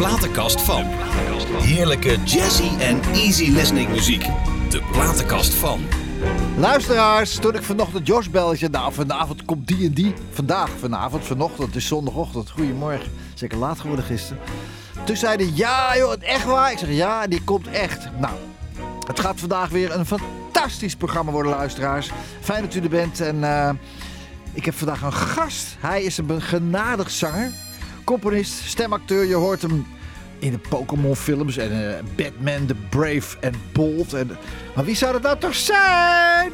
platenkast van. Heerlijke jazzy en easy listening muziek. De platenkast van. Luisteraars, toen ik vanochtend Josh belde, nou vanavond komt die en die. Vandaag, vanavond, vanochtend, is zondagochtend. Goedemorgen, zeker laat geworden gisteren. Toen zeiden ja joh, echt waar? Ik zeg ja, die komt echt. Nou, het gaat vandaag weer een fantastisch programma worden, luisteraars. Fijn dat u er bent en uh, ik heb vandaag een gast. Hij is een genadig zanger, componist, stemacteur. Je hoort hem in de Pokémon films en uh, Batman, The Brave and Bold. En, maar wie zou dat nou toch zijn?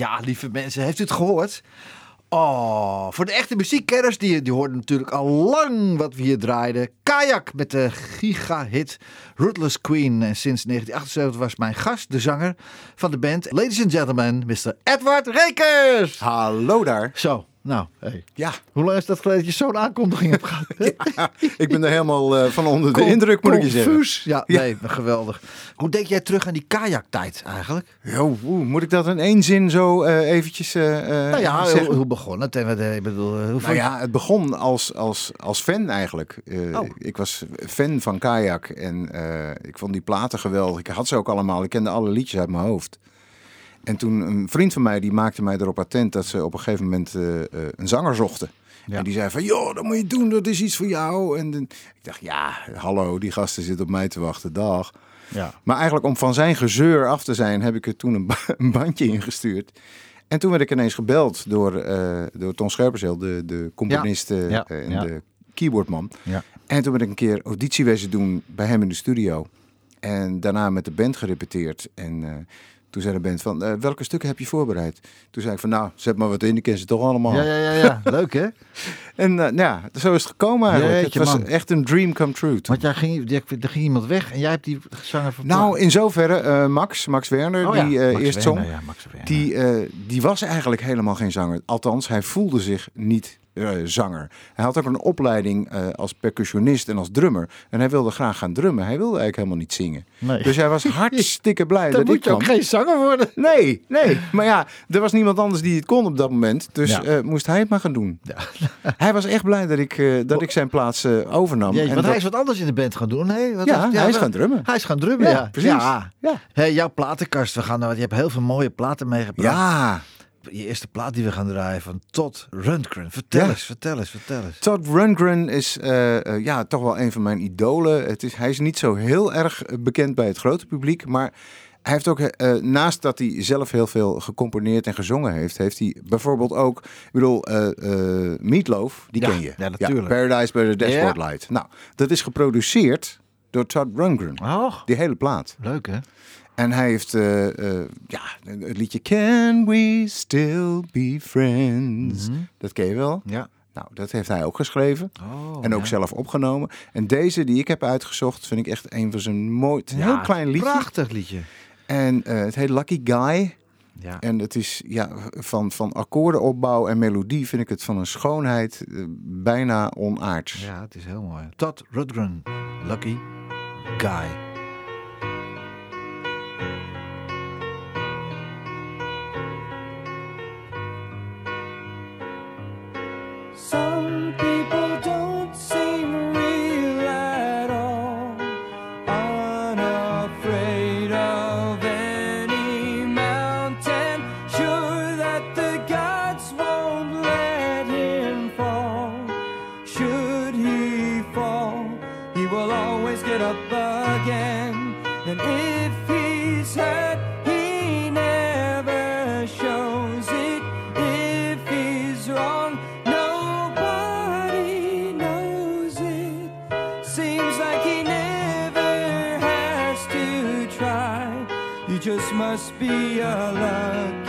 Ja, lieve mensen, heeft u het gehoord? Oh, voor de echte muziekkenners, die, die hoorden natuurlijk al lang wat we hier draaiden. Kajak met de giga-hit Rootless Queen. En sinds 1978 was mijn gast, de zanger van de band. Ladies and gentlemen, Mr. Edward Rekers. Hallo daar. Zo, nou, hey. Ja, hoe lang is dat geleden dat je zo'n aankondiging hebt gehad? ik ben er helemaal eh, van onder de indruk, moet ik je zeggen. Confuus. Ja, nee, geweldig. Hoe denk jij terug aan die kajaktijd eigenlijk? Jo, moet ik dat in één zin zo eh, eventjes eh, Nou ja, zeggen? hoe, hoe begon het? En ik bedoel, hoe Nou ja, het begon als, als, als fan eigenlijk. Oh. Ik was fan van Kajak en ik vond die platen geweldig. Ik had ze ook allemaal. Ik kende alle liedjes uit mijn hoofd. En toen een vriend van mij die maakte mij erop attent dat ze op een gegeven moment eh, eh, een zanger zochten. Ja. En die zei van, joh, dat moet je doen, dat is iets voor jou. En dan- ik dacht, ja, hallo, die gasten zitten op mij te wachten, dag. Ja. Maar eigenlijk om van zijn gezeur af te zijn, heb ik er toen een, ba- een bandje ingestuurd. En toen werd ik ineens gebeld door, eh, door Ton Scherpenzeel, de, de componist Ja, en de keyboardman. Ja. En toen ben ik een keer auditie wezen doen bij hem in de studio. En daarna met de band gerepeteerd. En toen zei de band van, eh, welke stukken heb je voorbereid? Toen zei ik van, nou, zet maar wat in, die ken ze toch allemaal. Ja, ja, ja, ja. Leuk hè? En nou ja, zo is het gekomen eigenlijk. Jeetje, het was man. echt een dream come true. toen. Want jij ging, er ging iemand weg en jij hebt die zanger verplaatst. Nou, in zoverre, eh, Max, Max Werner, Oh ja, die Max eerst Werner, zong, Ja, die, die was eigenlijk helemaal geen zanger. Althans, hij voelde zich niet eh, zanger. Hij had ook een opleiding eh, als percussionist en als drummer. En hij wilde graag gaan drummen. Hij wilde eigenlijk helemaal niet zingen. Nee. Dus hij was hartstikke blij Dan dat moet je ook geen zanger worden. Nee, nee. Maar ja, er was niemand anders die het kon op dat moment. Dus Ja. eh, moest hij het maar gaan doen. Hij was echt blij dat ik, dat ik zijn plaats overnam. Jeetje, En want hij is wat anders in de band gaan doen. Nee, wat Ja, was- hij is gaan drummen. Hij is gaan drummen, ja. Ja, precies. Ja. Ja. Hey, jouw platenkast, we gaan, nou- je hebt heel veel mooie platen meegebracht. Ja, Je eerste plaat die we gaan draaien van Todd Rundgren. Vertel Ja. eens, vertel eens, vertel eens. Todd Rundgren is eh, eh, ja, toch wel een van mijn idolen. Het is, hij is niet zo heel erg eh, bekend bij het grote publiek, maar hij heeft ook, naast dat hij zelf heel veel gecomponeerd en gezongen heeft, heeft hij bijvoorbeeld ook, ik bedoel, Meatloaf, die Ja, ken je. ja, natuurlijk. Paradise by the Dashboard. Light. Nou, dat is geproduceerd door Todd Rundgren, Oh, die hele plaat. leuk hè? En hij heeft eh, eh, ja, het liedje Can We Still Be Friends? Mhm. Dat ken je wel. Ja. Nou, dat heeft hij ook geschreven. Oh, En ook ja. zelf opgenomen. En deze die ik heb uitgezocht, vind ik echt een van zijn mooi, een Ja, heel klein liedje. Prachtig liedje. En eh, het heet Lucky Guy. Ja. En het is ja, van, van akkoordenopbouw en melodie vind ik het van een schoonheid bijna onaards. ja, het is heel mooi. Todd Rundgren, Lucky Guy. Will always get up again. And if he's hurt, he never shows it. If he's wrong, nobody knows it. Seems like he never has to try. You just must be a lucky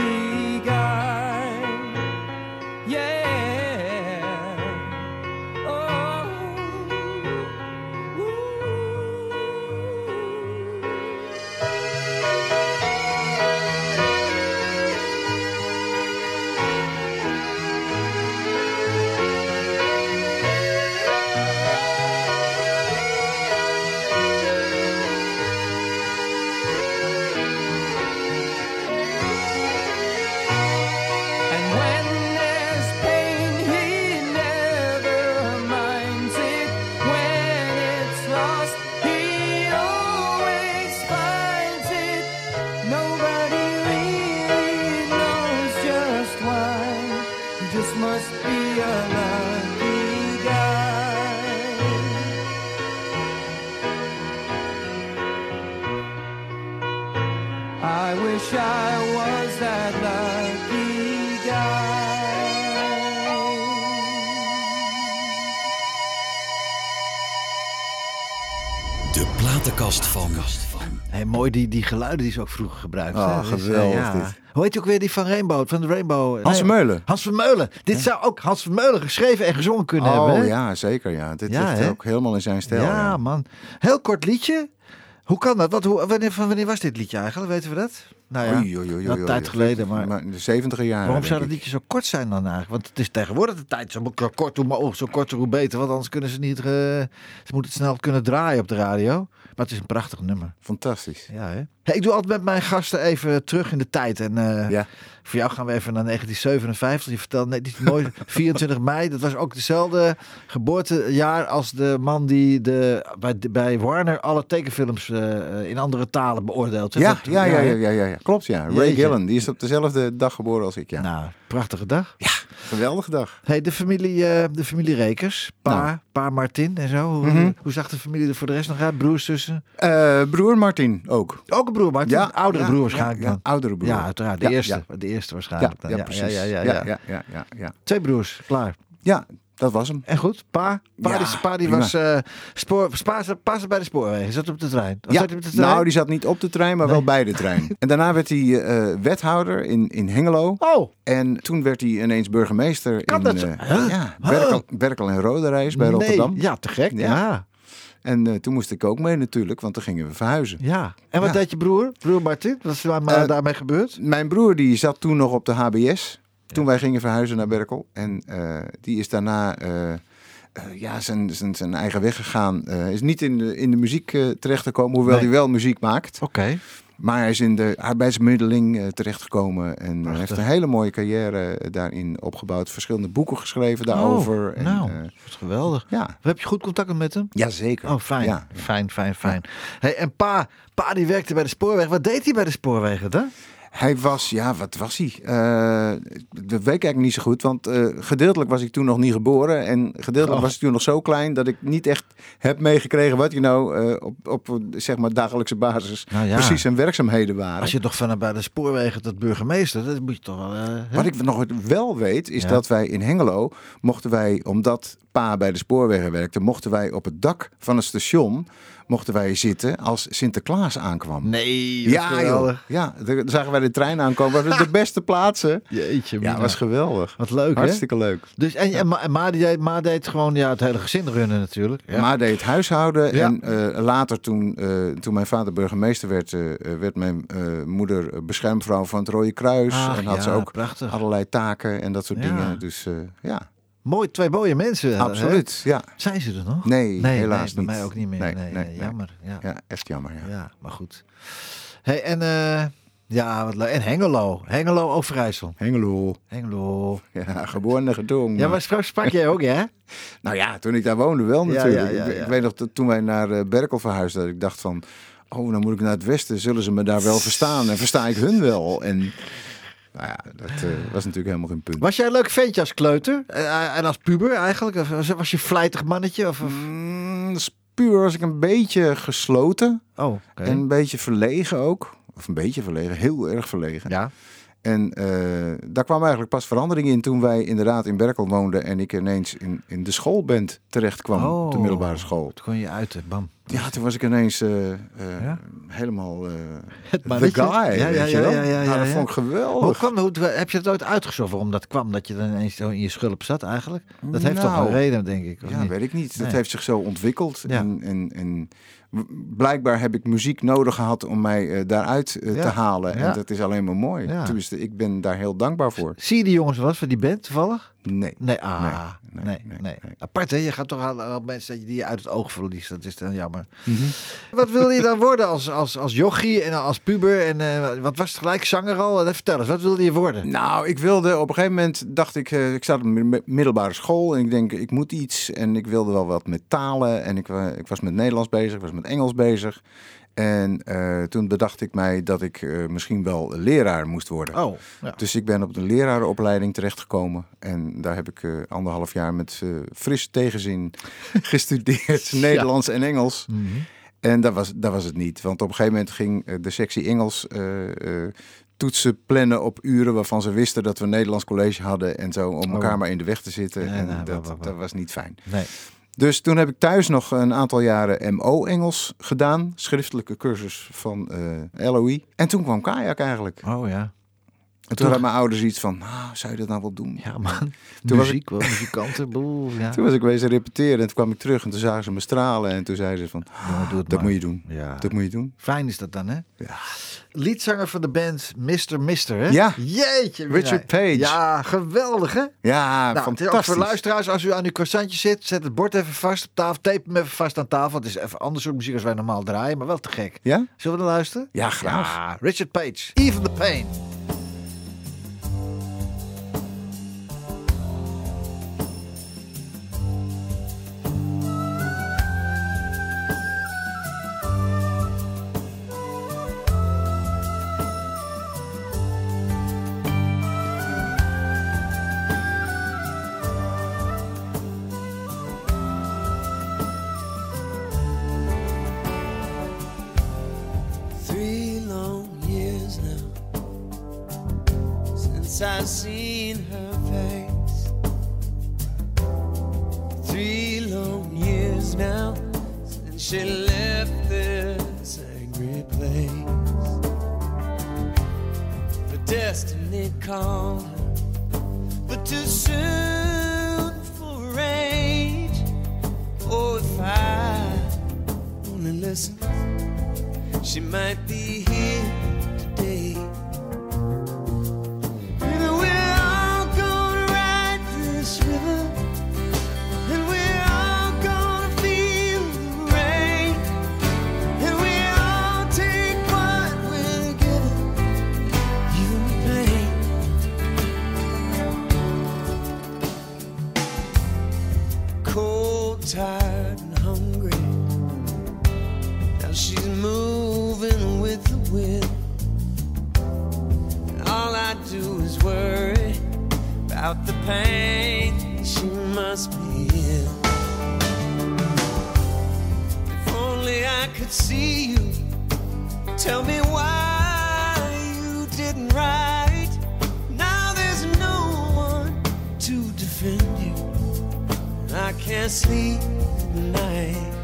mooi die, die geluiden die ze ook vroeger gebruikten. Oh. Dus, geweldig dit. Hoe heet je ook weer die van Rainbow, van de Rainbow? Hans Vermeulen. Hans Vermeulen. Dit zou ook Hans Vermeulen geschreven en gezongen kunnen Oh hebben. hè? ja, zeker. Ja. Dit Ja, ligt hè? ook helemaal in zijn stijl. Ja, ja. man. Heel kort liedje. Hoe kan dat? Wat, hoe, wanneer, van wanneer was dit liedje eigenlijk? Weten we dat? Nou ja, Oei, een tijd geleden. Maar in de 70 jaren. waarom zou dat liedje zo kort zijn dan eigenlijk? Want het is tegenwoordig de tijd. Zo kort hoe, maar, oh, zo korter hoe beter. Want anders kunnen ze niet... eh, ze moeten het snel kunnen draaien op de radio. Maar het is een prachtig nummer. Fantastisch. Ja, hè? Hey, ik doe altijd met mijn gasten even terug in de tijd. En eh, Ja. voor jou gaan we even naar 1957. Je vertelt net iets moois. 24 mei, dat was ook dezelfde geboortejaar als de man die de, bij, bij Warner alle tekenfilms eh, in andere talen beoordeelt. Ja, Dat- ja, ja, hè? ja, ja, ja, ja. Klopt ja. Ray Jeetje. Gillen, die is op dezelfde dag geboren als ik. Ja. Nou, prachtige dag. Geweldige dag. Hey, de familie, eh, de familie Rekers. Pa, Nou. pa Martin en zo. Hoe, Mhm. hoe zag de familie er voor de rest nog uit? Broers, zussen? Eh, broer Martin ook. Ook een broer Martin? oudere ja, broer ja, waarschijnlijk ja, oudere broer. Ja, uiteraard. De Ja, eerste. ja. De eerste Ja, waarschijnlijk. dan. ja, precies. Ja, ja, ja, ja, ja. ja, ja, ja, ja. Twee broers, klaar. Ja, dat was hem. En goed, pa, pa, Ja, die, pa die prima. was eh spoor, pa, bij de spoorwegen, zat op de trein. Ja, zat op de trein? nou, die zat niet op de trein, maar wel bij de trein. En daarna werd hij eh, wethouder in, in Hengelo. Oh, En toen werd hij ineens burgemeester Kan in dat eh, Huh? ja? Berkel, Berkel en Roderijs bij nee. Rotterdam. Ja, te gek. Ja. Ja. ja. En eh, toen moest ik ook mee natuurlijk, want dan gingen we verhuizen. En wat Ja. deed je broer? Broer Martin? Wat is daar, Eh, daarmee gebeurd? Mijn broer die zat toen nog op de HBS. Toen wij gingen verhuizen naar Berkel. En eh, die is daarna eh, eh, ja, zijn, zijn, zijn eigen weg gegaan. Is niet in de, in de muziek terechtgekomen, hoewel Nee. hij wel muziek maakt. Oké. Maar hij is in de arbeidsmiddeling terechtgekomen. En Prachtig. heeft een hele mooie carrière daarin opgebouwd. Verschillende boeken geschreven daarover. Oh, en, nou, dat is geweldig. ja. Heb je goed contact met hem? Jazeker. Oh, fijn. Ja. Fijn, fijn, fijn. Hey, en pa, pa die werkte bij de spoorweg. Wat deed hij bij de spoorwegen dan? Hij was, ja, wat was hij? Eh, dat weet ik eigenlijk niet zo goed, want eh, gedeeltelijk was ik toen nog niet geboren en gedeeltelijk Oh. was ik toen nog zo klein dat ik niet echt heb meegekregen wat je nou eh, op, op zeg maar dagelijkse basis Nou ja. precies zijn werkzaamheden waren. Als je toch van bij de spoorwegen tot burgemeester, dat moet je toch wel... Wat ik nog wel weet, is Ja. dat wij in Hengelo mochten wij, omdat pa bij de spoorwegen werkte, mochten wij op het dak van het station mochten wij zitten als Sinterklaas aankwam. Nee, Ja, joh. Ja, dan zagen wij de trein aankomen. Dat de beste plaatsen. Jeetje, Ja, was geweldig. Wat leuk, hè? Hartstikke leuk. Dus, en, en, Ma, Ma, deed, Ma deed gewoon ja, het hele gezin runnen natuurlijk. Ja. Maar deed huishouden. Ja. En eh, later, toen, eh, toen mijn vader burgemeester werd, eh, werd mijn moeder beschermvrouw van het Rode Kruis. En had ja, ze ook prachtig. allerlei taken en dat soort dingen. Dus ja, Mooi, twee mooie mensen. hè? absoluut. Ja. Zijn ze er nog? Nee, nee helaas bij niet. mij ook niet meer. Nee, Nee, nee, nee, nee. jammer. Ja. ja, echt jammer. Ja. Ja, maar goed. Hey, en eh, ja, wat. En Hengelo. Hengelo Overijssel. Hengelo. Hengelo. Ja, geboren en. Ja, maar sprak, sprak jij ook, hè? Nou ja, toen ik daar woonde wel natuurlijk. ja, ja, Ik-. Ik, weet nog, toen wij naar eh, Berkel verhuisden, dat ik dacht van... Oh, dan moet ik naar het westen. Zullen ze me daar wel verstaan? En versta ik hun wel? En nou ja, dat eh, was natuurlijk helemaal geen punt. Was jij een leuk ventje als kleuter? Eh, en als puber eigenlijk? Of was- je een vlijtig mannetje? Of, of... Mm, als puber was ik een beetje gesloten. Oh. En een beetje verlegen ook. Of een beetje verlegen, heel erg verlegen. Ja. En eh, daar kwam eigenlijk pas verandering in toen wij inderdaad in Berkel woonden. En ik ineens in, in de schoolband terecht kwam, op de Oh. middelbare school. Toen kon je uit, bam. Ja, toen was ik ineens eh, eh, Ja? helemaal eh Het the guy. Ja, ja, ja, ja, ja, Nou, ja, dat ja. vond ik Hoe geweldig. kwam, hoe, heb je het ooit uitgezocht waarom dat kwam? Dat je dan ineens zo in je schulp zat eigenlijk? Dat heeft toch Nou, een reden, denk ik? Ja, niet? weet ik niet. Dat Nee. heeft zich zo ontwikkeld. Ja. En, en, en blijkbaar heb ik muziek nodig gehad om mij daaruit Ja. te halen. Ja. En dat is alleen maar mooi. Ja. Tenminste, ik ben daar heel dankbaar voor. Zie je die jongens wel eens van die band toevallig? Nee. Nee, ah, nee, nee, nee, nee, nee. Apart hè, je gaat toch aan, aan mensen dat je die uit het oog verliest. Dat is dan jammer. Mhm. Wat wilde je dan worden als, als, als jochie en als puber? En eh, wat was het gelijk zanger al? Eh, Vertel eens, wat wilde je worden? Nou, ik wilde op een gegeven moment dacht ik, eh, ik zat op middelbare school en ik denk, ik moet iets. En ik wilde wel wat met talen. En ik, ik was met Nederlands bezig, ik was met Engels bezig. En eh, toen bedacht ik mij dat ik eh, misschien wel leraar moest worden. Oh, ja. Dus ik ben op de lerarenopleiding terechtgekomen. En daar heb ik eh, anderhalf jaar met fris tegenzin gestudeerd. Nederlands en Engels. Mhm. En dat was, dat was het niet. Want op een gegeven moment ging de sectie Engels toetsen plannen op uren waarvan ze wisten dat we een Nederlands college hadden. En zo om elkaar Oh. maar in de weg te zitten. En nou, dat, dat was niet fijn. Nee. Dus toen heb ik thuis nog een aantal jaren MO-Engels gedaan. Schriftelijke cursus van eh, LOE. En toen kwam kajak eigenlijk. Oh ja. En toen hadden mijn ouders iets van, nou, zou je dat nou wel doen? Ja man, Toen was muziek wel, muzikanten, boel, ja. Toen was ik wezen repeteren en toen kwam ik terug en toen zagen ze me stralen. En toen zeiden ze van, doe het dat maar. moet je doen. Ja. Dat moet je doen. Fijn is dat dan, hè? Ja. Liedzanger van de band Mr. Mister, hè? Ja. Jeetje. Richard. Page. Ja, geweldig, hè? Ja, Nou, fantastisch. voor luisteraars, als u aan uw croissantje zit, zet het bord even vast op tafel, tape hem even vast aan tafel. Het is even anders soort muziek als wij normaal draaien, maar wel te gek. Ja? Zullen we er luisteren? Ja, graag. Ja, Richard Page, Even the Pain. See. Can't sleep at night.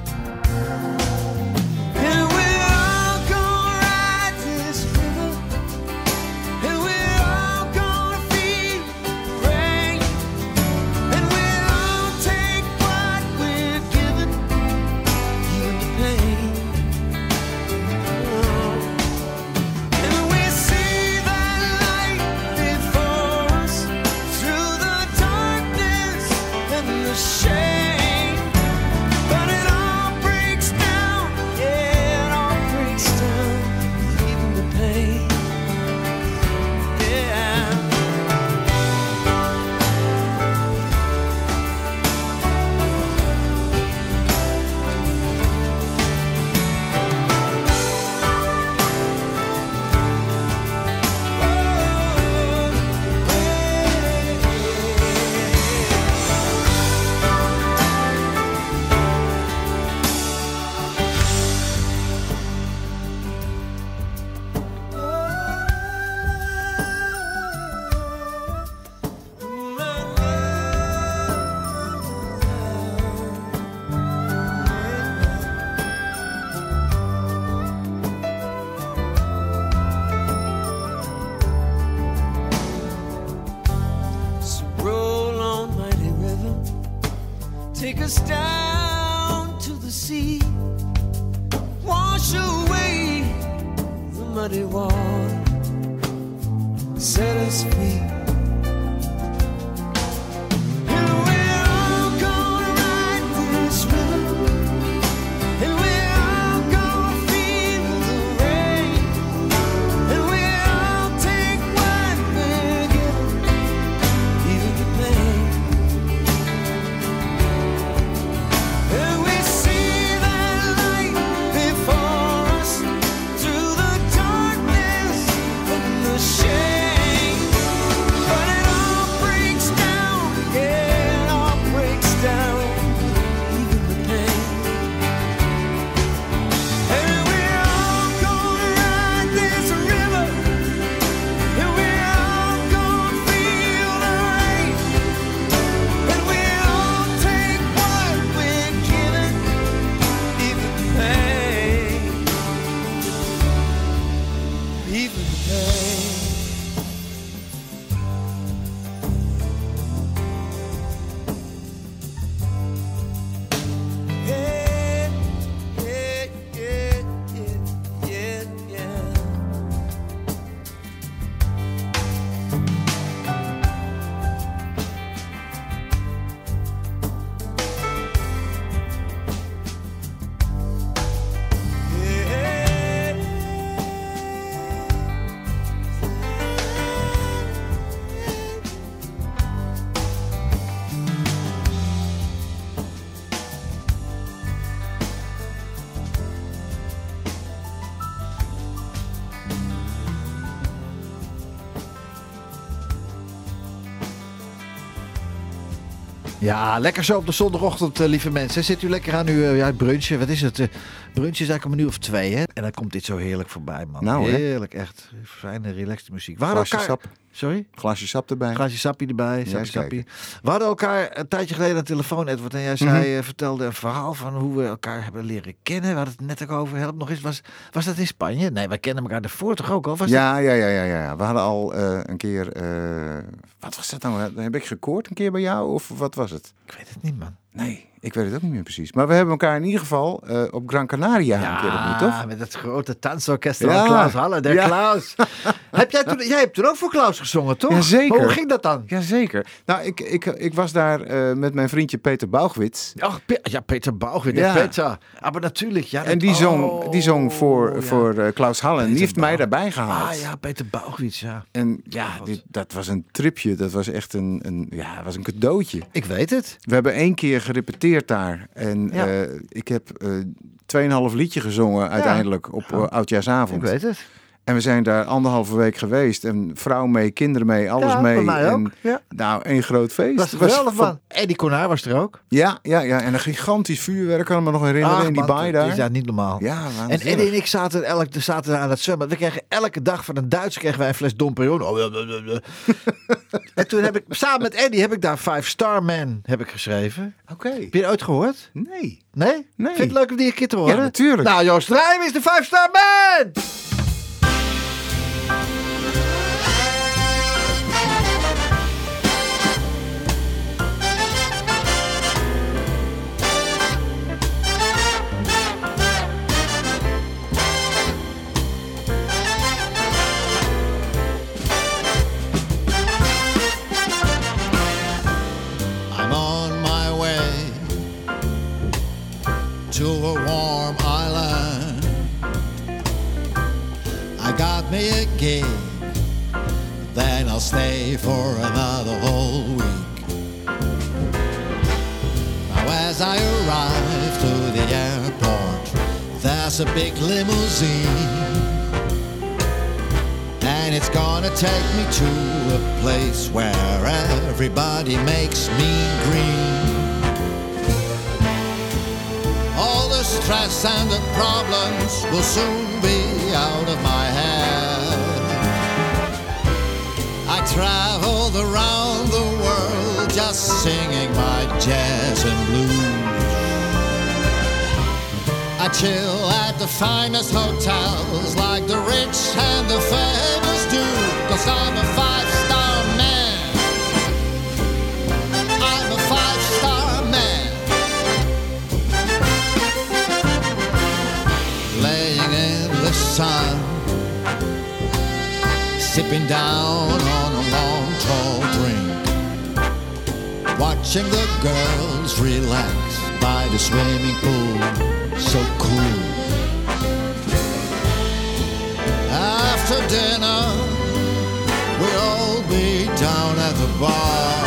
Ja, lekker zo op de zondagochtend, eh, lieve mensen. Zit u lekker aan uw eh, ja, brunchen? Wat is het? Brunch is eigenlijk om een uur of twee, hè? En dan komt dit zo heerlijk voorbij, man. Nou, hè? heerlijk, echt. Fijne, relaxte muziek. We hadden Glaasje elkaar... sap, Sorry? glaasje sap erbij. Glaasje sappie erbij, Ja, sappie, kijken. sappie. We hadden elkaar een tijdje geleden aan de telefoon, Edward. En jij Mhm. zei, eh, vertelde een verhaal van hoe we elkaar hebben leren kennen. We hadden het net ook over. Help nog eens. Was, was dat in Spanje? Nee, wij kennen elkaar daarvoor toch ook al? Was dat- Ja, ja, ja, ja, ja. We hadden al eh, een keer. eh, wat was dat nou? Heb ik gekoord een keer bij jou? Of wat was het? Ik weet het niet, man. Nee, ik weet het ook niet meer precies. Maar we hebben elkaar in ieder geval eh, op Gran Canaria een keer ontmoet, toch? met het grote dansorkest Ja. van Klaus Halle. Der Ja. Klaus. Heb jij, toen, jij hebt toen ook voor Klaus gezongen, toch? Jazeker. Hoe ging dat dan? Jazeker. Nou, ik, ik, ik was daar eh, met mijn vriendje Peter Bouwwitz. Ach, Pe- ja, Peter Bouwwit. Ja. Peter. Ah, maar natuurlijk. Ja, En dat- die zong, oh, die zong voor, ja. voor eh, Klaus Hallen. Die Peter heeft mij daarbij gehaald. Ah ja, Peter Bouwwitz, ja. En Ja, dit, dat was een tripje. Dat was echt een, een, ja, was een cadeautje. Ik weet het. We hebben één keer gerepeteerd daar. En Ja. eh, ik heb eh 2,5 liedje gezongen uiteindelijk op eh, Ik oudjaarsavond. weet het. En we zijn daar anderhalve week geweest. En vrouw mee, kinderen mee, alles ja, mee. mij ook. En, Ja. nou, één groot feest. Dat was geweldig, van- man. Eddie was er ook. Ja, ja, ja. En een gigantisch vuurwerk, kan ik me nog herinneren, in die man, baai daar. is ja niet normaal. Ja, En. Eddie en ik zaten, elk, zaten daar aan het zwemmen. We kregen elke dag van een Duitser kregen wij een fles Dom Perignon. Oh, en toen heb ik, samen met Eddie, heb ik daar Five Star Man heb ik geschreven. Oké. Heb je het ooit gehoord? Nee. Nee? Nee. Vind je het leuk om die een keer te horen? Ja, natuurlijk. Nou, Joost Rijm is de Five Star Man! Everybody makes me green. All the stress and the problems will soon be out of my head. I traveled around the world just singing my jazz and blues. I chill at the finest hotels like the rich and the famous do. Cause I'm a five sipping down on a long tall drink. Watching the girls relax by the swimming pool, so cool. After dinner, we'll all be down at the bar.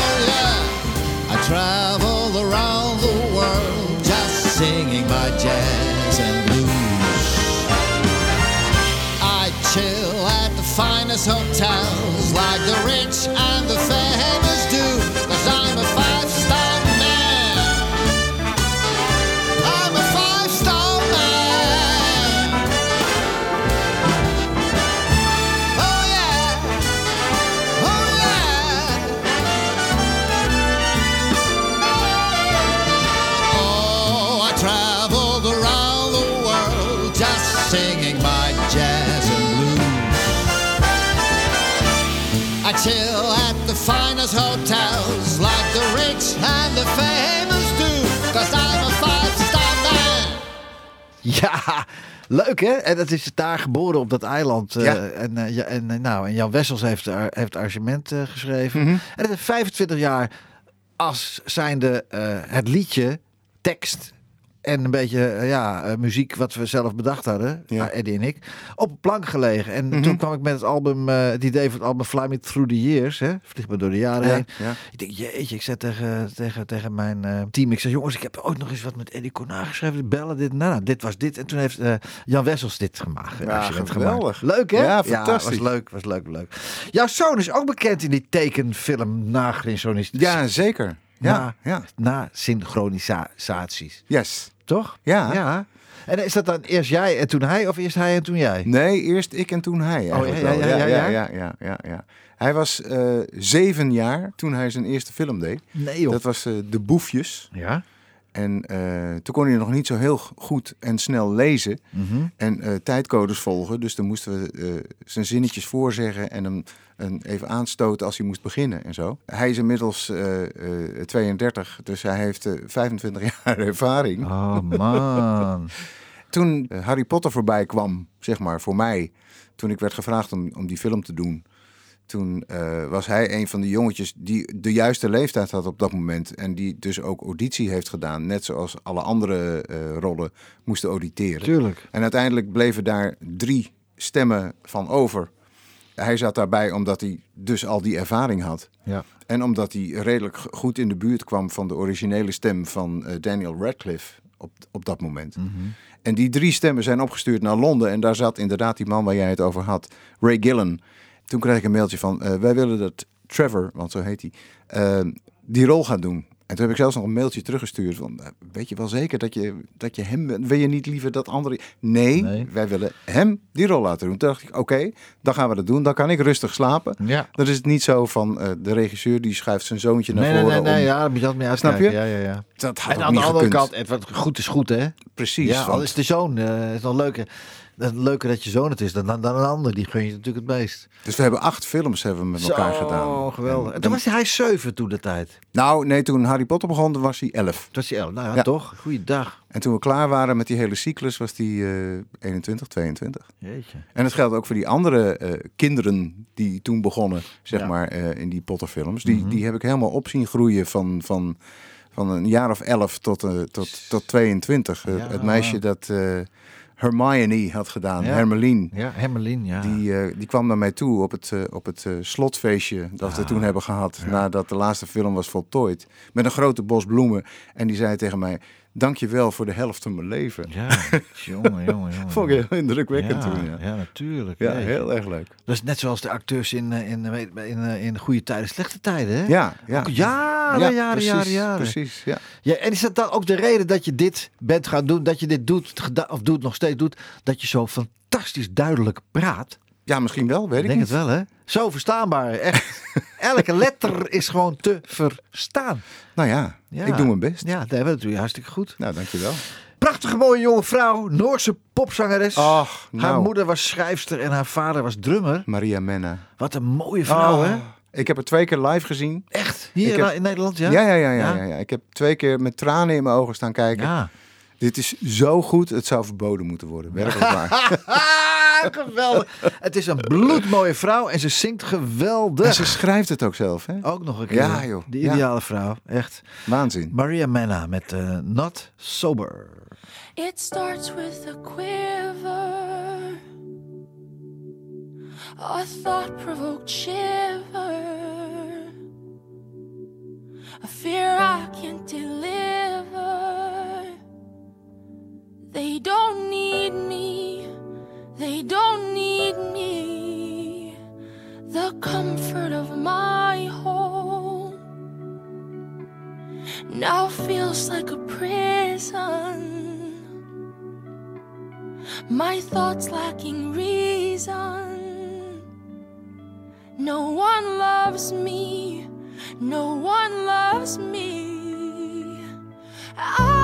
Oh yeah, I travel around the world just singing my jazz and blues. I chill finest hotels like the rich and the famous do. Ja, leuk hè? En dat is daar geboren op dat eiland. eh, en, eh, ja, en, eh, nou, en Jan Wessels heeft, ar- heeft arrangement eh, geschreven. Mhm. En het heeft 25 jaar als zijnde eh het liedje, tekst, en een beetje eh, ja, eh, muziek wat we zelf bedacht hadden, Ja. ja. Eddie en ik, op een plank gelegen. En Mhm. toen kwam ik met het album, eh, het idee van het album Fly Me Through the Years, hè? Vlieg me door de jaren Ja, heen. ja. Ik denk, jeetje, ik zei tegen, tegen, tegen mijn team, ik zei, jongens, ik heb ooit nog eens wat met Eddie Corna geschreven, bellen, dit, nou, nou, dit was dit. En toen heeft Jan Wessels dit gemaakt. Ja, geweldig. gemaakt. Leuk, hè? Ja, fantastisch. was leuk, was leuk, leuk. Jouw zoon is ook bekend in die tekenfilm nagrensonisatie. Ja, zeker. Ja, Na- ja. Na synchronisaties. Yes. Toch? Ja. ja. En is dat dan eerst jij en toen hij, of eerst hij en toen jij? Nee, eerst ik en toen hij. ja, ja, ja, ja, ja. ja, ja, ja, ja. Hij was eh, zeven jaar toen hij zijn eerste film deed. Nee, joh. Dat was eh, De Boefjes. Ja? En eh, toen kon hij nog niet zo heel goed en snel lezen Mhm. en eh, tijdcodes volgen. Dus dan moesten we eh, zijn zinnetjes voorzeggen en hem even aanstoten als hij moest beginnen en zo. Hij is inmiddels eh, eh, 32, dus hij heeft eh, 25 jaar ervaring. Oh, man. Toen Harry Potter voorbij kwam, zeg maar, voor mij, toen ik werd gevraagd om, om die film te doen, toen eh, was hij een van de jongetjes die de juiste leeftijd had op dat moment. En die dus ook auditie heeft gedaan, net zoals alle andere eh, rollen moesten auditeren. Tuurlijk. En uiteindelijk bleven daar drie stemmen van over. Hij zat daarbij omdat hij dus al die ervaring had. Ja. En omdat hij redelijk goed in de buurt kwam van de originele stem van eh, Daniel Radcliffe op, op dat moment. En die drie stemmen zijn opgestuurd naar Londen. En daar zat inderdaad die man waar jij het over had, Ray Gillen. Toen kreeg ik een mailtje van, eh, wij willen dat Trevor, want zo heet hij, eh, die rol gaat doen. En toen heb ik zelfs nog een mailtje teruggestuurd van, eh, weet je wel zeker dat je, dat je hem, wil je niet liever dat andere... Nee, Nee. wij willen hem die rol laten doen. Toen dacht ik, oké, dan gaan we dat doen. Dan kan ik rustig slapen. Ja. Dan is het niet zo van eh, de regisseur die schuift zijn zoontje naar Nee, voren. nee, nee, om- ja, moet je Snap je? Ja, ja, ja. Dat had En aan de andere gekund. kant, Edward, goed is goed, hè? Precies. Ja, al is de zoon, eh is nog leuker. Het leuker dat je zoon het is dan, dan, dan een ander. Die gun je natuurlijk het meest. Dus we hebben acht films hebben we met elkaar Zo, gedaan. geweldig. En En- toen was hij, zeven toen de tijd. Nou, nee, toen Harry Potter begon, was hij elf. Toen was hij elf. Nou ja, Ja. toch? Goeiedag. En toen we klaar waren met die hele cyclus, was hij eh 21, 22. Jeetje. En dat geldt ook voor die andere eh, kinderen die toen begonnen, zeg Ja. maar, eh, in die Potterfilms. Die, Mhm. die heb ik helemaal op zien groeien van, van, van een jaar of elf tot, eh, tot, tot 22. Eh, Ja. Het meisje dat Hermione had gedaan, Ja. Hermeline. Ja, Hermelien, ja. Die, eh, die kwam naar mij toe op het, eh, op het eh, slotfeestje dat we Ah, toen hebben gehad. Nadat de laatste film was voltooid. Met een grote bos bloemen. En die zei tegen mij, dank je wel voor de helft van mijn leven. Ja, jongen, jongen, jongen. Vond ik heel indrukwekkend ja, toen. Ja, ja, natuurlijk. ja heel erg leuk. Dat is net zoals de acteurs in, eh, in, in, in, eh, in goede tijden, slechte tijden, hè? Ja, ja. Ook jaren, Ja, jaren, precies, jaren, jaren. Precies, ja. Ja, en is dat dan ook de reden dat je dit bent gaan doen, dat je dit doet, of doet nog steeds doet, dat je zo fantastisch duidelijk praat? Ja, misschien wel, weet Ik ik denk niet. het wel, hè? Zo verstaanbaar, echt. Elke letter is gewoon te verstaan. Nou ja, Ja. ik doe mijn best. Ja, dat doe je hartstikke goed. Nou, dankjewel. Prachtige mooie jonge vrouw, Noorse popzangeres. Ach, Haar nou. moeder was schrijfster en haar vader was drummer. Maria Menna. Wat een mooie vrouw, Oh, hè? Ik heb haar twee keer live gezien. Echt? Hier heb- in Nederland, ja? Ja? Ja, ja, ja, ja, Ja? ja, Ik heb twee keer met tranen in mijn ogen staan kijken. Ja. Dit is zo goed, het zou verboden moeten worden. Werkelijk waar. Geweldig. Het is een bloedmooie vrouw en ze zingt geweldig. en ze schrijft het ook zelf, hè? Ook nog een keer. Ja, joh. De Ja. ideale vrouw, echt. Waanzin. Maria Menna met eh, Not Sober. It starts with a quiver, a thought provoked shiver, a fear I can't deliver. They don't need me, they don't need me, the comfort of my home now feels like a prison. My thoughts lacking reason. No one loves me, no one loves me. I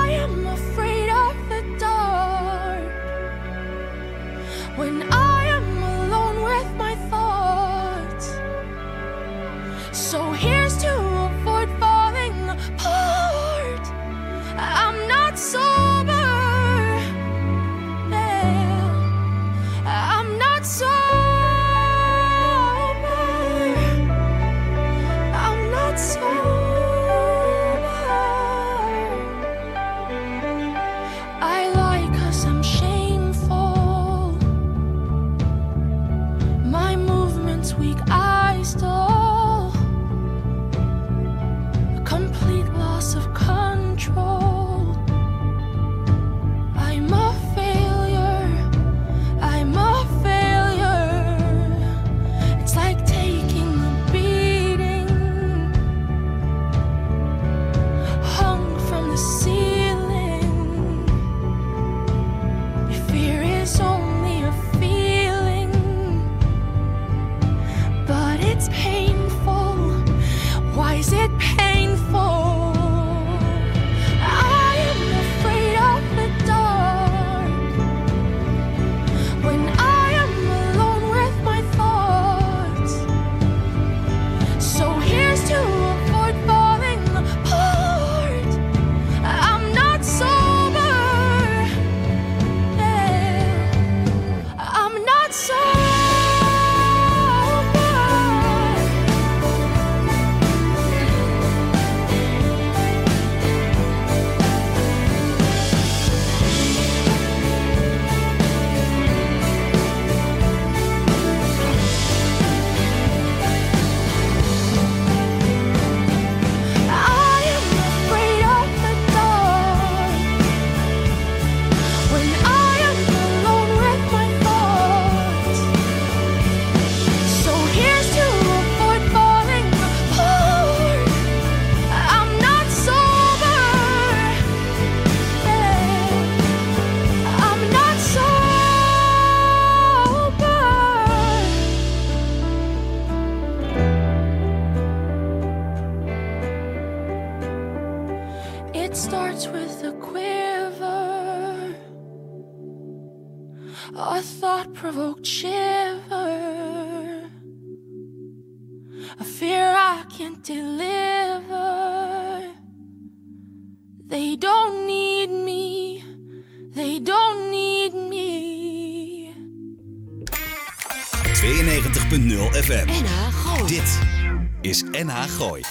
NH Gooi.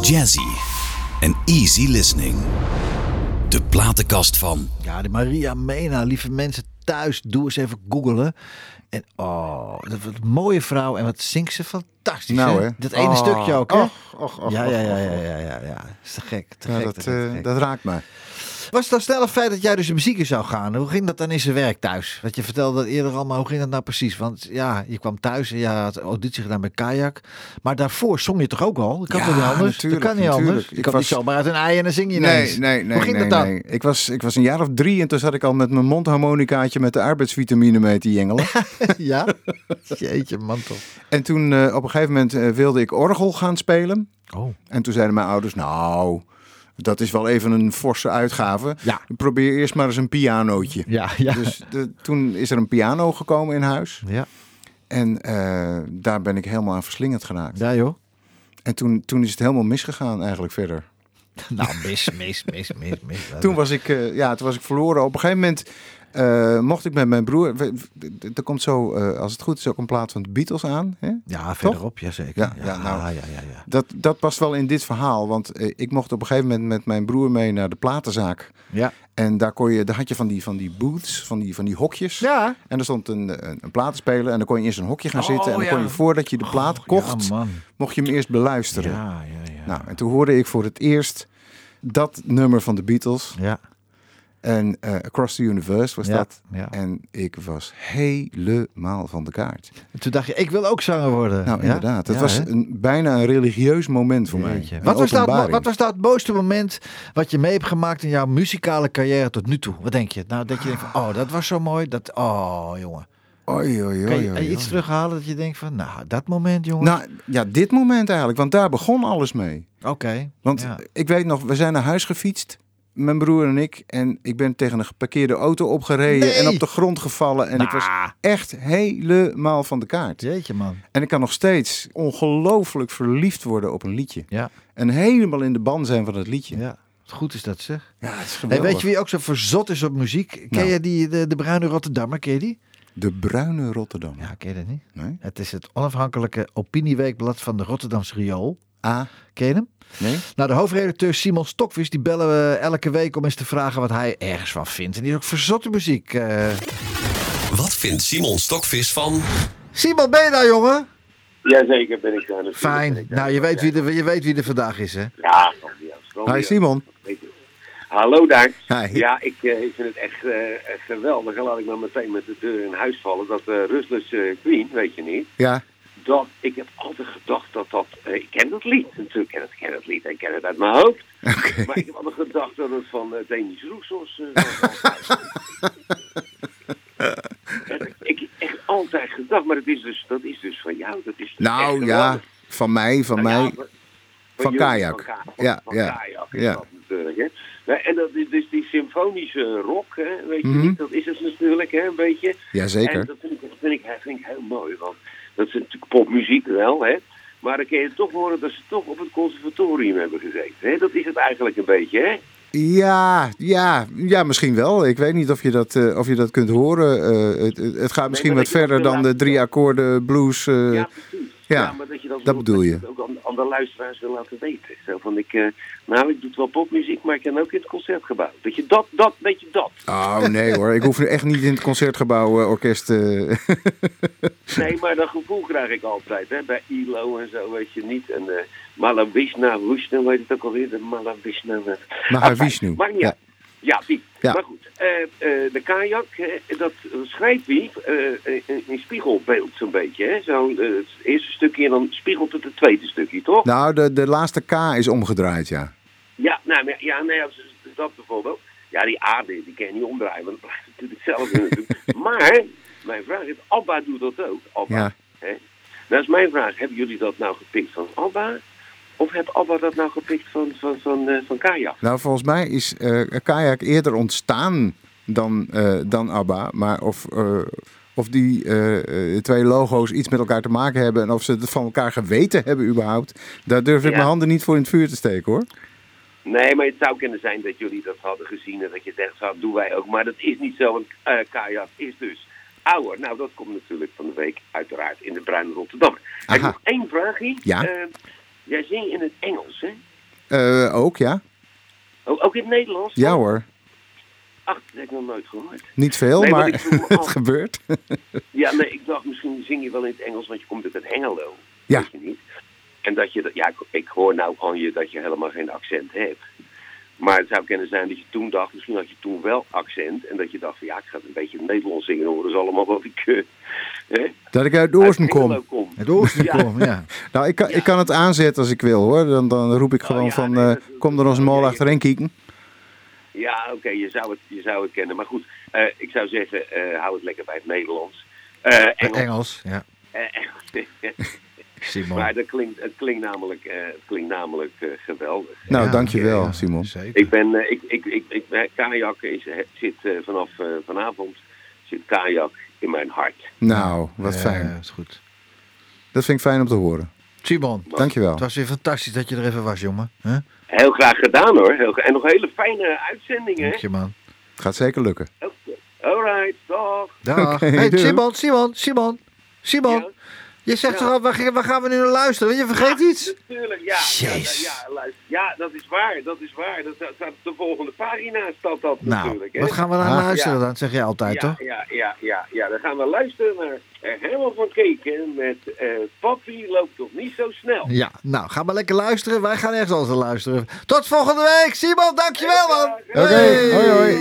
Jazzy en easy listening. De platenkast van Ja, die Maria Mena, lieve mensen thuis, doe eens even googelen. En oh, dat wat een mooie vrouw. En wat zingt ze fantastisch. Nou, hè? Dat ene Oh, stukje ook, hè? och, och, och, ja, ja, och, ja, och, ja, och. ja, ja, ja. Is te gek, te Ja, gek, dat, te gek, te eh, gek. dat raakt mij. Was het dan snel het feit dat jij dus de muziek in zou gaan? Hoe ging dat dan in zijn werk thuis? Wat je vertelde dat eerder al, maar hoe ging dat nou precies? Want ja, je kwam thuis en je had auditie gedaan bij Kajak. Maar daarvoor zong je toch ook al? Dat kan Ja, toch niet anders? dat kan niet natuurlijk. anders. Je Ik kan was- niet zomaar uit een ei en dan zing je Nee, ineens. nee, nee. Hoe ging nee, dat dan? nee. Ik, was, ik was een jaar of drie en toen zat ik al met mijn mondharmonicaatje met de arbeidsvitamine mee te jengelen. ja? Jeetje, man toch. en toen eh, op een gegeven moment eh, wilde ik orgel gaan spelen. Oh. En toen zeiden mijn ouders, nou, dat is wel even een forse uitgave. Ja. Probeer eerst maar eens een pianootje. Ja, ja. Dus de, toen is er een piano gekomen in huis. Ja, En eh, daar ben ik helemaal aan verslingerd geraakt. ja joh. En toen, toen is het helemaal misgegaan eigenlijk verder. Nou, mis, mis, mis, mis, mis. Toen was ik, eh, ja, toen was ik verloren. Op een gegeven moment eh, mocht ik met mijn broer... Er komt zo, eh, als het goed is, ook een plaat van de Beatles aan. Hè? Ja, verderop, jazeker. Ja, ja, nou. ja, ja, ja. Dat, dat past wel in dit verhaal. Want eh, ik mocht op een gegeven moment met mijn broer mee naar de platenzaak. Ja. En daar, kon je, daar had je van die, van die booths, van die, van die hokjes. Ja. En er stond een, een, een platenspeler en dan kon je in zo'n hokje gaan Oh, zitten. En dan ja. kon je voordat je de plaat Oh, kocht, Ja, man. mocht je hem eerst beluisteren. Ja, ja, ja. Nou, en toen hoorde ik voor het eerst dat nummer van de Beatles. ja. En eh, Across the Universe was Ja, dat. ja. En ik was helemaal van de kaart. En toen dacht je, ik wil ook zanger worden. Nou, Ja? inderdaad. Het was een, bijna een religieus moment voor mij. Jeetje. Wat was, dat, wat was dat het mooiste moment wat je mee hebt gemaakt in jouw muzikale carrière tot nu toe? Wat denk je? Nou, dat je denkt van, oh, dat was zo mooi. Dat, oh, jongen. Oei, oei, Kan oei, je oei, iets terughalen dat je denkt van, nou, dat moment, jongen. Nou, ja, dit moment eigenlijk. Want daar begon alles mee. Oké. Want ik weet nog, we zijn naar huis gefietst. Mijn broer en ik. En ik ben tegen een geparkeerde auto opgereden. Nee. En op de grond gevallen. En ik was echt helemaal van de kaart. Jeetje, man. En ik kan nog steeds ongelooflijk verliefd worden op een liedje. Ja, En helemaal in de ban zijn van het liedje. ja. Goed is dat, zeg. Ja, het is Hey, geweldig. weet je wie ook zo verzot is op muziek? Ken Nou. je die, de, de Bruine Rotterdammer? Ken je die? De Bruine Rotterdam. Ja, ken je dat niet? Nee? Het is het onafhankelijke opinieweekblad van de Rotterdamse Riool. Ah, Ken je hem? nee? Nou, de hoofdredacteur Simon Stokvis, die bellen we elke week om eens te vragen wat hij ergens van vindt. En die is ook verzotte muziek. eh. Wat vindt Simon Stokvis van Simon, ben je daar, jongen? Jazeker ben ik daar. Fijn. ik daar. Nou, je weet, wie er, je weet wie er vandaag is, hè? Ja, grandioos. Hi Simon. Hallo daar. Hi. Ja, ik, eh, ik vind het echt, eh, echt geweldig. En laat ik maar meteen met de deur in huis vallen. Dat uh, Rustless Queen, weet je niet. Ja, Dat, ik heb altijd gedacht dat dat... eh, ik ken dat lied natuurlijk. Ik ken het, ik ken het lied. Ik ken het uit mijn hoofd. Maar ik heb altijd gedacht dat het van uh, Denis Roussos eh, was. heb ik, ik heb echt altijd gedacht. Maar dat is dus, dat is dus van jou. Dat is dus Nou ja, geweldig. van mij, van Nou ja, mij. van- van Kajak. Van, Ka- van, Ja, van ja, Kajak ja. dat natuurlijk. Hè. Nou, En dat is dus die symfonische rock, hè, weet je Mhm. niet, dat is het natuurlijk, hè, een beetje. Jazeker. En dat vind ik, vind ik, vind ik heel mooi, want dat is natuurlijk popmuziek wel, hè. Maar dan kun je toch horen dat ze toch op het conservatorium hebben gezeten. Hè? Dat is het eigenlijk een beetje, hè? Ja, ja, ja, misschien wel. Ik weet niet of je dat, eh, of je dat kunt horen. Eh, het, het gaat misschien wat verder dan de drie akkoorden blues. eh, ja, precies. Ja, maar dat je dat, bedoel je. ook aan, aan de luisteraars wil laten weten. Zo van, ik, eh, nou, ik doe wel popmuziek, maar ik kan ook in het concertgebouw. Dat je dat, dat, weet je dat. Oh nee hoor, ik hoef nu echt niet in het concertgebouw eh, orkest. eh, Nee, maar dat gevoel krijg ik altijd, hè, bij ILO en zo, weet je niet. En Malavishna, Vishnu, weet het ook alweer, de Malavishna. Mahavishnu. Maakt niet Ja. Ja, die. Ja. Maar goed, eh, eh, de kajak, dat schrijft wie eh, in, spiegelbeeld zo'n beetje. Hè? Zo, het eerste stukje en dan spiegelt het het tweede stukje, toch? Nou, de, de laatste K is omgedraaid, ja. Ja, nou, maar- ja, nee, ja, z- dat bijvoorbeeld. Ja, die aarde, die kan je niet omdraaien, want het blijft natuurlijk hetzelfde natuurlijk. Maar, mijn vraag is, Abba doet dat ook. Abba, Ja. hè? Nou is mijn vraag, hebben jullie dat nou gepikt van Abba? Of heeft Abba dat nou gepikt van, van, van, eh, van Kajak? Nou, volgens mij is eh Kajak eerder ontstaan dan, eh, dan ABBA. Maar of, of die twee logo's iets met elkaar te maken hebben... en of ze het van elkaar geweten hebben überhaupt... daar durf ik Ja. mijn handen niet voor in het vuur te steken, hoor. Nee, maar het zou kunnen zijn dat jullie dat hadden gezien en dat je zegt, dat doen wij ook. Maar dat is niet zo, want Kajak is dus ouder. Nou, dat komt natuurlijk van de week uiteraard in de Bruine Rotterdam. Heb ik Aha. nog één vraagje? Ja. Jij zingt in het Engels, hè? Eh, ook, ja? Oh, ook in het Nederlands? Ja hoor. Ach, dat heb ik nog nooit gehoord. Niet veel, Nee, maar het gebeurt. Ja, nee, ik dacht misschien zing je wel in het Engels, want je komt uit het Hengelo. Ja. Weet je niet. En dat je, dat- ja, ik, hoor nou aan je dat je helemaal geen accent hebt. Maar het zou kunnen zijn dat je toen dacht, misschien had je toen wel accent. En dat je dacht van ja, ik ga een beetje Nederlands zingen, hoor. Dat is allemaal wat ik... eh, hè, Dat ik uit uit oosten kom. kom. Het oosten Ja. komen, ja. Nou, ik kan, ik kan het aanzetten als ik wil, hoor. Dan, dan roep ik Oh, gewoon ja, van... nee, eh, dat- kom er ons dat- mol ja, achterheen kijken. Ja, oké, je, zou het, je zou het kennen. Maar goed, eh, ik zou zeggen, hou het lekker bij het Nederlands. Engels. Engels, ja. Simon. maar dat klinkt, het klinkt namelijk, eh, het klinkt namelijk eh, geweldig. Nou, Ja, dankjewel, ja, Simon. Zeker. Ik ben, eh, ik, ik, ik, ik, kajak is, zit eh, vanaf eh, vanavond, zit kajak in mijn hart. Nou, wat Ja, fijn. is goed. Dat vind ik fijn om te horen. Simon, Dankjewel. het was weer fantastisch dat je er even was, jongen. Huh? Heel graag gedaan hoor. Heel, en nog hele fijne uitzendingen. hè? Dank je, man. Het gaat zeker lukken. Oké. Alright, dag. Dag. Hey. Simon, Simon, Simon. Simon, Ja. Je zegt Ja. toch al, waar, gaan- waar gaan we nu naar luisteren? Je vergeet iets? Natuurlijk, ja. Ja, Jezus. ja, luister. ja, dat is waar. Dat is waar. Dat staat op de volgende pagina staat dat Nou, natuurlijk. Hè? wat gaan we naar Ah, luisteren ja. dan? Zeg je altijd, ja, toch? Ja, ja, ja, ja, dan gaan we luisteren naar Herman van Keken met eh Papi loopt toch niet zo snel. Ja, nou, ga maar lekker luisteren. Wij gaan ergens anders luisteren. Tot volgende week. Simon, dankjewel, man. Oké, Hey. hoi, hoi.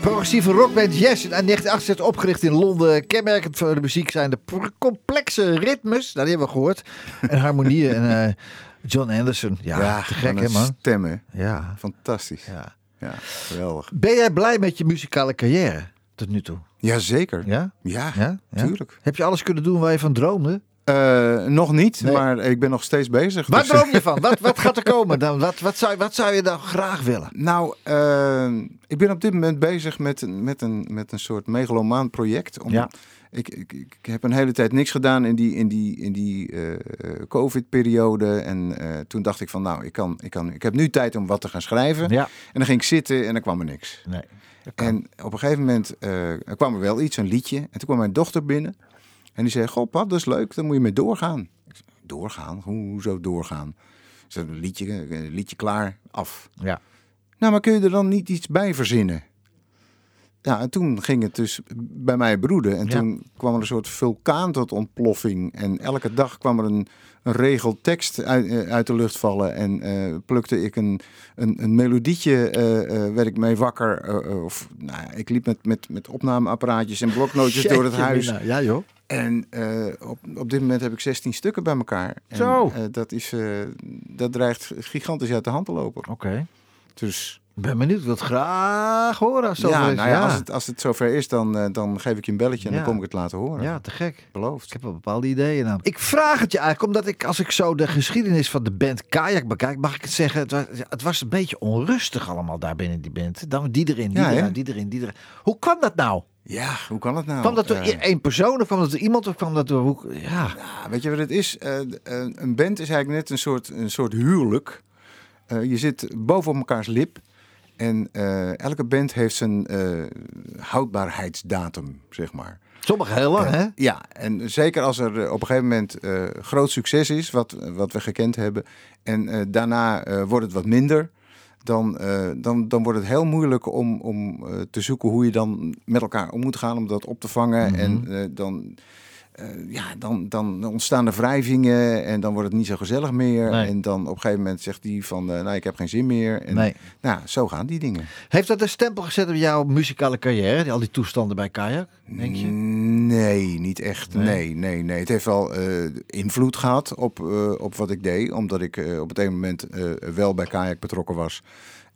Progressieve rockband Yes, in 1968 opgericht in Londen. Kenmerkend voor de muziek zijn de complexe ritmes, dat hebben we gehoord. En harmonieën. en eh, John Anderson. Ja, te gek hè man. Stemmen. Ja. Fantastisch. ja. Ja, geweldig. Ben jij blij met je muzikale carrière tot nu toe? Jazeker. Ja? Ja, Ja? Ja? tuurlijk. Heb je alles kunnen doen waar je van droomde? Eh, nog niet, Nee. maar ik ben nog steeds bezig. Waar dus- droom je van? Wat, wat gaat er komen? Dan, wat, wat, zou, wat zou je dan graag willen? Nou, eh, ik ben op dit moment bezig met, een- met, een, met een soort megalomaan project. Om, Ja. ik, ik, ik heb een hele tijd niks gedaan in die, in die, in die eh, COVID-periode. En eh, toen dacht ik van, nou, ik, kan, ik, kan, ik heb nu tijd om wat te gaan schrijven. Ja. En dan ging ik zitten en dan kwam er niks. Nee. En op een gegeven moment kwam er wel iets, een liedje. En toen kwam mijn dochter binnen. En die zei, goh pap, dat is leuk, dan moet je mee doorgaan. Ik zei, doorgaan? Hoe- Hoezo doorgaan? Een liedje, een liedje klaar, af. Ja. Nou, maar kun je er dan niet iets bij verzinnen? Ja, en toen ging het dus bij mij broeden. En Ja. toen kwam er een soort vulkaan tot ontploffing. En elke dag kwam er een, een regel tekst uit, eh, uit de lucht vallen. En eh, plukte ik een, een, een melodietje, eh, werd ik mee wakker. of, nou, ja, ik liep met, met, met opnameapparaatjes en bloknootjes door het huis. Mina. Ja joh. En op, op dit moment heb ik 16 stukken bij elkaar. En, Zo. dat, is, dat dreigt gigantisch uit de hand te lopen. Oké. Dus Ik ben benieuwd. Ik wil het graag horen. Als het ja, nou ja, Als, het, als het zover is, dan, eh, dan geef ik je een belletje en dan kom ik het laten horen. Ja, te gek. Beloofd. Ik heb wel bepaalde ideeën namelijk. Ik vraag het je eigenlijk omdat ik, als ik zo de geschiedenis van de band Kajak bekijk, mag ik het zeggen, het was, het was een beetje onrustig allemaal daar binnen die band. Dan die erin, die eruit, die erin, die erin. Hoe kwam dat nou? Ja, hoe kan het nou? kwam dat door Eh, één persoon of kwam dat door iemand of kwam dat door hoe? Ja, ja, weet je wat het is? Eh, een band is eigenlijk net een soort, een soort huwelijk. Je zit boven op elkaars lip. En eh, elke band heeft zijn eh, houdbaarheidsdatum, zeg maar. sommige heel lang, hè? Ja, en zeker als er eh, op een gegeven moment groot succes is, wat, wat we gekend hebben, en daarna wordt het wat minder, dan, dan, dan wordt het heel moeilijk om, om te zoeken hoe je dan met elkaar om moet gaan om dat op te vangen. Mhm. En dan, eh, ja, dan, dan ontstaan er wrijvingen en dan wordt het niet zo gezellig meer. Nee. En dan op een gegeven moment zegt die van, eh, nou ik heb geen zin meer. En, Nee. Nou, zo gaan die dingen. Heeft dat een stempel gezet op jouw muzikale carrière, die- al die toestanden bij Kajak, denk je? Nee, niet echt. Nee? Nee, nee, nee. Het heeft wel eh, invloed gehad op, eh, op wat ik deed. Omdat ik eh, op het ene moment wel bij Kajak betrokken was.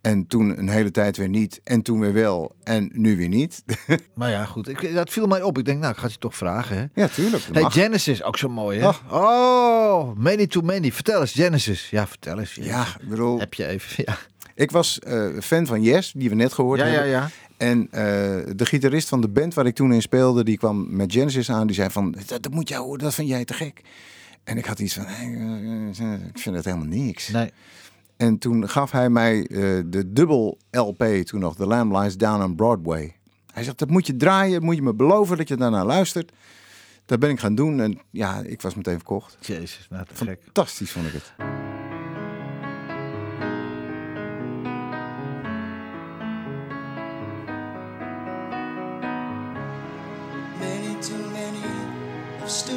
En toen een hele tijd weer niet. En toen weer wel. En nu weer niet. Maar ja, goed. Ik, dat viel mij op. Ik denk, nou, ik ga het je toch vragen, hè? ja, tuurlijk. Hey, mag. Genesis, ook zo mooi, hè? Oh, Many to Many. Vertel eens, Genesis. Ja, vertel eens. ja, ik bedoel, Heb je even, ja. ik was fan van Yes, die we net gehoord Ja, ja, ja. En eh, de gitarist van de band waar ik toen in speelde, die kwam met Genesis aan. Die zei van, dat, dat moet jij horen, dat vind jij te gek. En ik had iets van, hey, eh, eh, ik vind het helemaal niks. Nee. En toen gaf hij mij de dubbel LP, toen nog The Lamb Lies Down on Broadway. Hij zegt, dat moet je draaien, moet je me beloven dat je daarna luistert. Dat ben ik gaan doen en ja, ik was meteen verkocht. Jezus, nou te gek. Fantastisch vond ik het. Have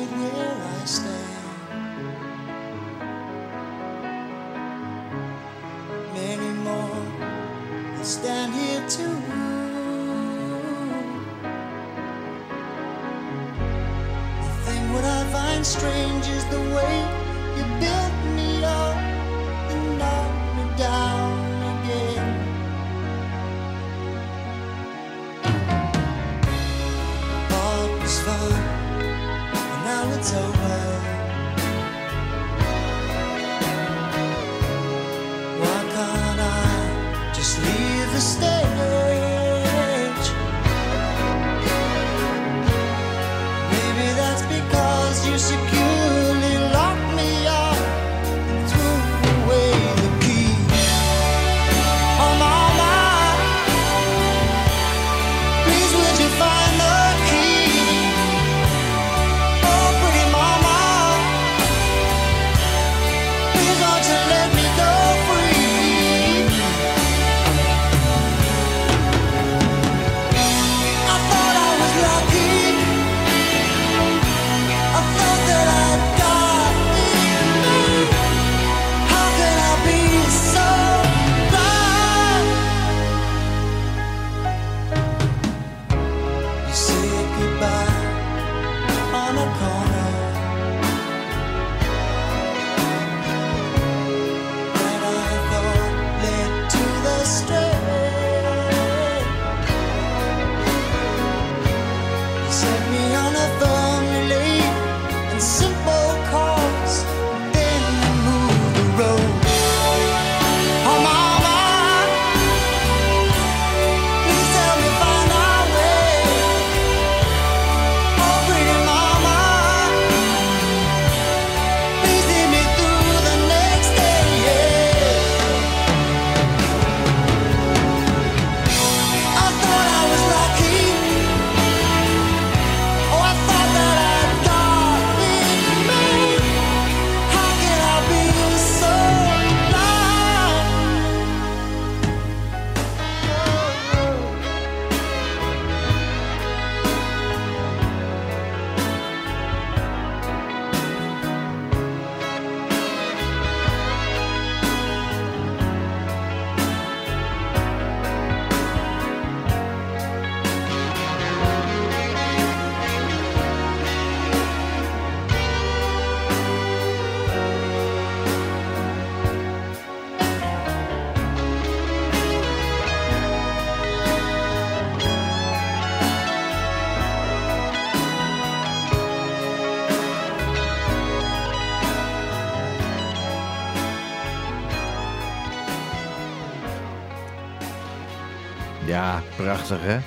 Ja, prachtig hè.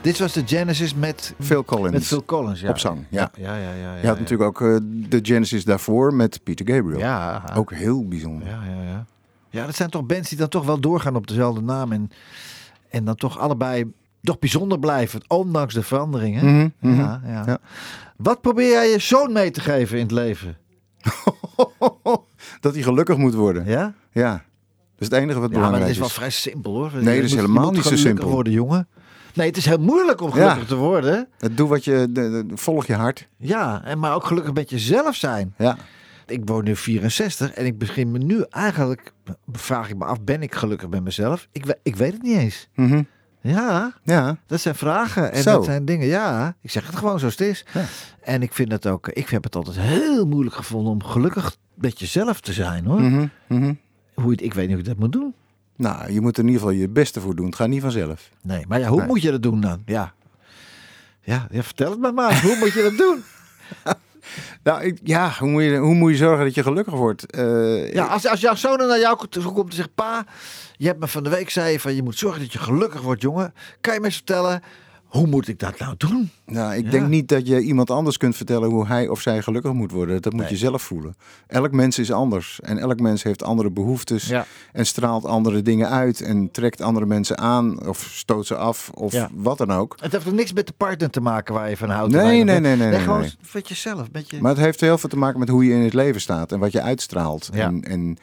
Dit was de Genesis met, Phil Collins. met Phil Collins. Ja. Op zang, ja. Ja, ja, ja. ja, Je had natuurlijk ook eh, de Genesis daarvoor met Peter Gabriel. Ja, Ook heel bijzonder. Ja, ja, ja. Ja, dat zijn toch bands die dan toch wel doorgaan op dezelfde naam. En, en dan toch allebei toch bijzonder blijven, ondanks de veranderingen. Mhm, mhm. ja, ja. Ja. Wat probeer jij je zoon mee te geven in het leven? dat hij gelukkig moet worden. Ja? Ja. Dat is het enige wat Ja, maar belangrijk het is wel is. vrij simpel hoor. Nee, dat is moet- helemaal niet zo simpel. worden, jongen. Nee, het is heel moeilijk om Ja. gelukkig te worden. Het Doe wat je, de- de- volg je hart. Ja, en maar ook gelukkig met jezelf zijn. Ja. Ik word nu 64 en ik begin me nu eigenlijk, vraag ik me af, ben ik gelukkig met mezelf? Ik, ik weet het niet eens. Mhm. Ja, Ja. dat zijn vragen en Zo. dat zijn dingen. Ja, ik zeg het gewoon zoals het is. Ja. En ik vind het ook, ik heb het altijd heel moeilijk gevonden om gelukkig met jezelf te zijn hoor. Mhm, mhm. Hoe het, ik weet niet hoe ik dat moet doen. Nou, je moet er in ieder geval je beste voor doen. Het gaat niet vanzelf. Nee, maar ja, hoe Nee. moet je dat doen dan? Ja. Ja, ja vertel het me maar. hoe moet je dat doen? Nou, ik- ja, hoe moet, je, hoe moet je zorgen dat je gelukkig wordt? Eh, Ja, als, als jouw zoon naar jou komt en zegt... Pa, je hebt me van de week zei van... je moet zorgen dat je gelukkig wordt, jongen. Kan je me eens vertellen... hoe moet ik dat nou doen? Nou, ik Ja. denk niet dat je iemand anders kunt vertellen hoe hij of zij gelukkig moet worden. Dat moet Nee. je zelf voelen. Elk mens is anders. En elk mens heeft andere behoeftes. Ja. En straalt andere dingen uit. En trekt andere mensen aan. Of stoot ze af. Of Ja. wat dan ook. Het heeft er niks met de partner te maken waar je van houdt. Nee, nee, nee, nee, nee, gewoon met jezelf. Met je... Maar het heeft heel veel te maken met hoe je in het leven staat. En wat je uitstraalt. En, en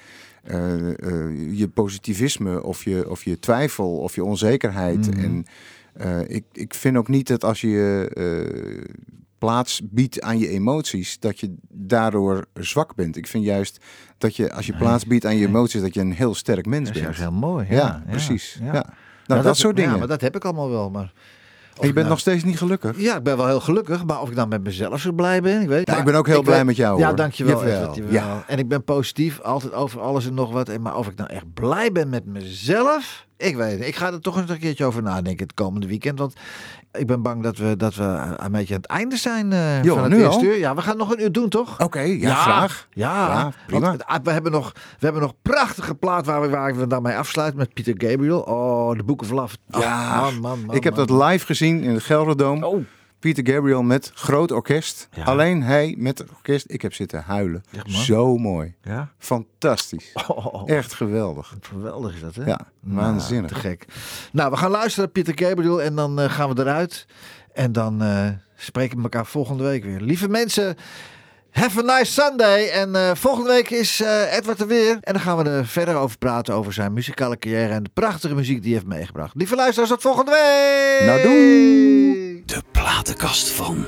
eh, eh, je positivisme. Of je, of je twijfel. Of je onzekerheid. Mhm. En eh, ik, ik vind ook niet dat als je eh, plaats biedt aan je emoties, dat je daardoor zwak bent. Ik vind juist dat je, als je plaats biedt aan je emoties, dat je een heel sterk mens dat is bent. juist heel mooi. ja, Ja, precies. Ja. ja. Nou, Ja, dat, soort dingen. Ja, maar dat heb ik allemaal wel. Maar en je ik bent nou- nog steeds niet gelukkig. Ja, ik ben wel heel gelukkig. Maar of ik dan met mezelf zo blij ben, ik weet Ja, ik ben ook heel blij met jou, Ja, hoor. dankjewel. Jawel. ja. En ik ben positief, altijd over alles en nog wat. En Maar of ik nou echt blij ben met mezelf, ik weet het. Ik ga er toch eens een keertje over nadenken het komende weekend. Want ik ben bang dat we, dat we een beetje aan het einde zijn eh, Jo, van het nu eerste al? uur. Ja, we gaan nog een uur doen, toch? Oké, ja, graag. Ja, Ja, prima. want, ah, we, hebben nog, we hebben nog prachtige plaat waar we, waar we dan mee afsluiten met Pieter Gabriel. Oh, de Book of Love. Oh, Ja, man, man, man, ik heb man. dat live gezien in het Gelderdoom. Oh, Pieter Gabriel met groot orkest. Ja. Alleen hij met het orkest. Ik heb zitten huilen. Zo mooi. ja. Fantastisch. Oh, Echt geweldig. Geweldig is dat, hè? Ja, waanzinnig. Nou, te gek. Nou, we gaan luisteren naar Pieter Gabriel en dan eh, gaan we eruit. En dan eh, spreken we elkaar volgende week weer. Lieve mensen, have a nice Sunday. En eh, volgende week is eh, Edward er weer. En dan gaan we er verder over praten over zijn muzikale carrière en de prachtige muziek die hij heeft meegebracht. Lieve luisteraars, tot volgende week! Nou, doei! De platenkast van.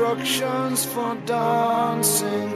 Instructions for dancing.